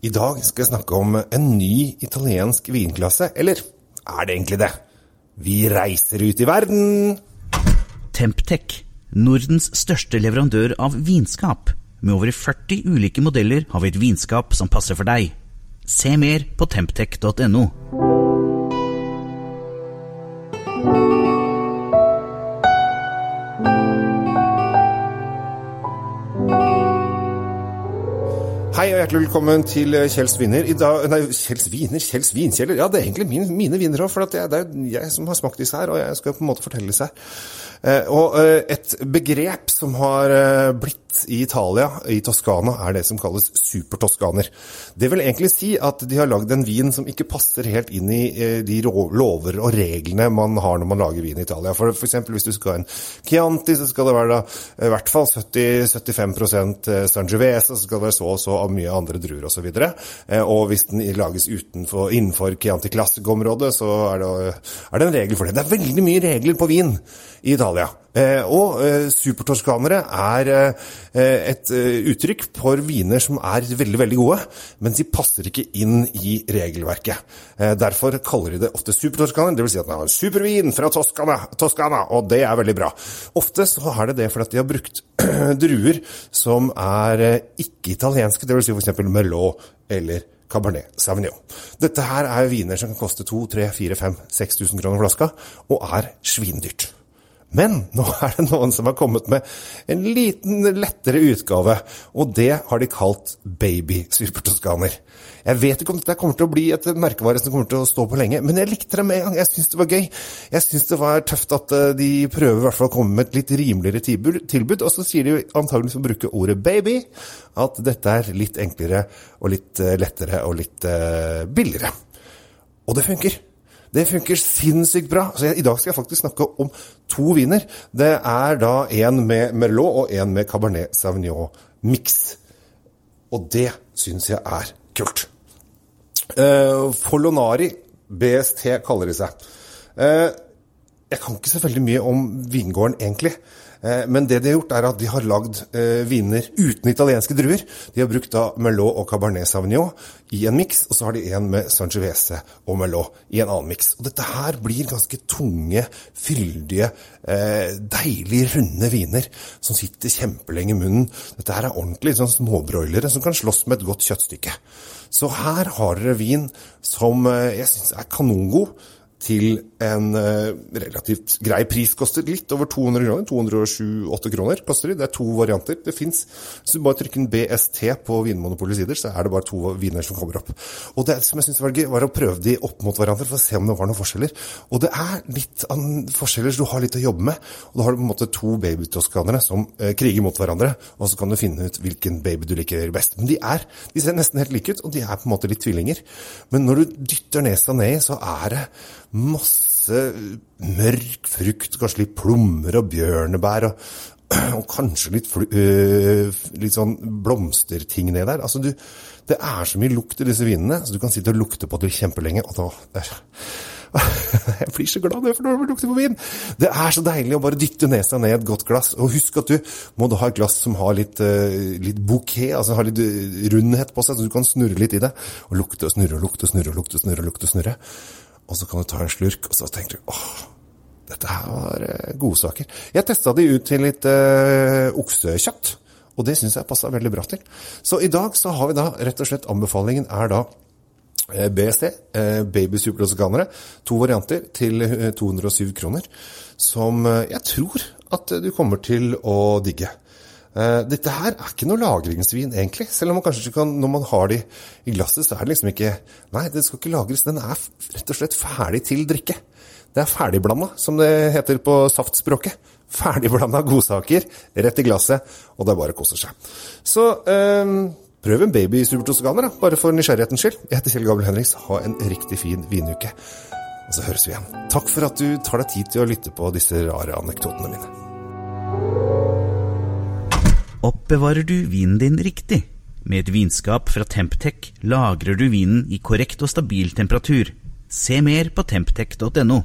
I dag skal jeg snakke om en ny italiensk vinklasse. Eller er det egentlig det? Vi reiser ut i verden! Temptec, Nordens største leverandør av vinskap. Med over 40 ulike modeller har vi et vinskap som passer for deg. Se mer på temptec.no. Hei og hjertelig velkommen til Kjells viner. I dag, nei, Kjells viner? Kjells vinkjeller? Ja, det er egentlig min, mine viner òg, for det er, det er jeg som har smakt disse her, og jeg skal på en måte fortelle disse her. Eh, og eh, et begrep som har eh, blitt i Italia, i Toskana, er det som kalles supertoskaner. Det vil egentlig si at de har lagd en vin som ikke passer helt inn i de lover og reglene man har når man lager vin i Italia. For eksempel hvis du skal ha en Chianti, så skal det være da, i hvert fall 70-75% Sangiovese, så skal det være så og så av mye andre druer osv. Og, så og hvis den lages utenfor, innenfor Chianti Classic-området, så er det, er det en regel for det. Det er veldig mye regler på vin i Italia. Eh, og eh, supertorskanere er eh, et uttrykk for viner som er veldig veldig gode, men de passer ikke inn i regelverket. Derfor kaller de det ofte supertorskanere, dvs. Si at de har en supervin fra Toskana, Toskana, og det er veldig bra. Ofte så er det det fordi de har brukt druer som er ikke-italienske, dvs. Si f.eks. Merlot eller Cabernet Sauvignon. Dette her er viner som kan koste 2 3 4 5 6000 kroner flaska, og er svindyrt. Men nå er det noen som har kommet med en liten, lettere utgave, og det har de kalt Baby Supertoskaner. Jeg vet ikke om dette kommer til å bli et merkevare som kommer til å stå på lenge, men jeg likte det med en gang. Jeg syns det var gøy. Jeg syns det var tøft at eh, de prøver i hvert fall å komme med et litt rimeligere tilbud, og så sier de antageligvis å bruke ordet baby, at dette er litt enklere og litt eh, lettere og litt uh, billigere. Og det funker. Det funker sinnssykt bra. Så jeg, I dag skal jeg faktisk snakke om to viner. Det er da en med Merlot og en med Cabernet Sauvignon-miks. Og det syns jeg er kult. Uh, Folonari BST kaller de seg. Uh, jeg kan ikke så veldig mye om vingården, egentlig. Eh, men det de har gjort, er at de har lagd eh, viner uten italienske druer. De har brukt da Merlot og Cabernet Sauvignon i en miks, og så har de en med Sangiovese og Merlot i en annen miks. Og dette her blir ganske tunge, fyldige, eh, deilig runde viner som sitter kjempelenge i munnen. Dette her er ordentlig sånn småbroilere som kan slåss med et godt kjøttstykke. Så her har dere vin som jeg syns er kanongod til en uh, relativt grei pris. Koster litt over 200 kroner. 207-8 kroner koster de. Det er to varianter. Det fins Hvis du bare trykker en BST på Vinmonopolets sider, så er det bare to viner som kommer opp. Og det som jeg syntes var gøy, var å prøve de opp mot hverandre for å se om det var noen forskjeller. Og det er litt forskjeller, så du har litt å jobbe med. Og da har du på en måte to babytoskanere som uh, kriger mot hverandre, og så kan du finne ut hvilken baby du liker best. Men de er De ser nesten helt like ut, og de er på en måte litt tvillinger. Men når du dytter nesa ned i, så er det masse mørk frukt, kanskje litt plommer og bjørnebær og, og kanskje litt, øh, litt sånn blomsterting ned der. Altså, du, det er så mye lukt i disse vinene, så du kan sitte og lukte på det kjempelenge. og da, der. Jeg blir så glad for når jeg lukter på vin! Det er så deilig å bare dytte nesa ned i et godt glass. Og husk at du må da ha et glass som har litt, litt bouquet, altså har litt rundhet på seg, så du kan snurre litt i det. Og lukte og snurre og lukte og snurre og lukte og snurre. og lukte og snurre og så kan du ta en slurk, og så tenker du åh, dette her var uh, godsaker. Jeg testa de ut til litt øh, oksekjøtt, og det syns jeg passa veldig bra til. Så i dag så har vi da rett og slett anbefalingen er da uh, BST, baby superdosekanere, to varianter til 207 kroner, som jeg tror at du kommer til å digge. Uh, dette her er ikke noe lagringsvin, egentlig. Selv om man kanskje ikke kan, når man har de i glasset, så er det liksom ikke Nei, det skal ikke lagres. Den er rett og slett ferdig til drikke. Det er ferdigblanda, som det heter på saftspråket. Ferdigblanda godsaker rett i glasset, og det er bare å kose seg. Så eh, prøv en baby supertoskaner, da, bare for nysgjerrighetens skyld. Jeg heter Kjell Gabel Henriks. Ha en riktig fin vinuke. Og så høres vi igjen. Takk for at du tar deg tid til å lytte på disse rare anekdotene mine. Oppbevarer du vinen din riktig? Med et vinskap fra Temptec lagrer du vinen i korrekt og stabil temperatur. Se mer på temptec.no.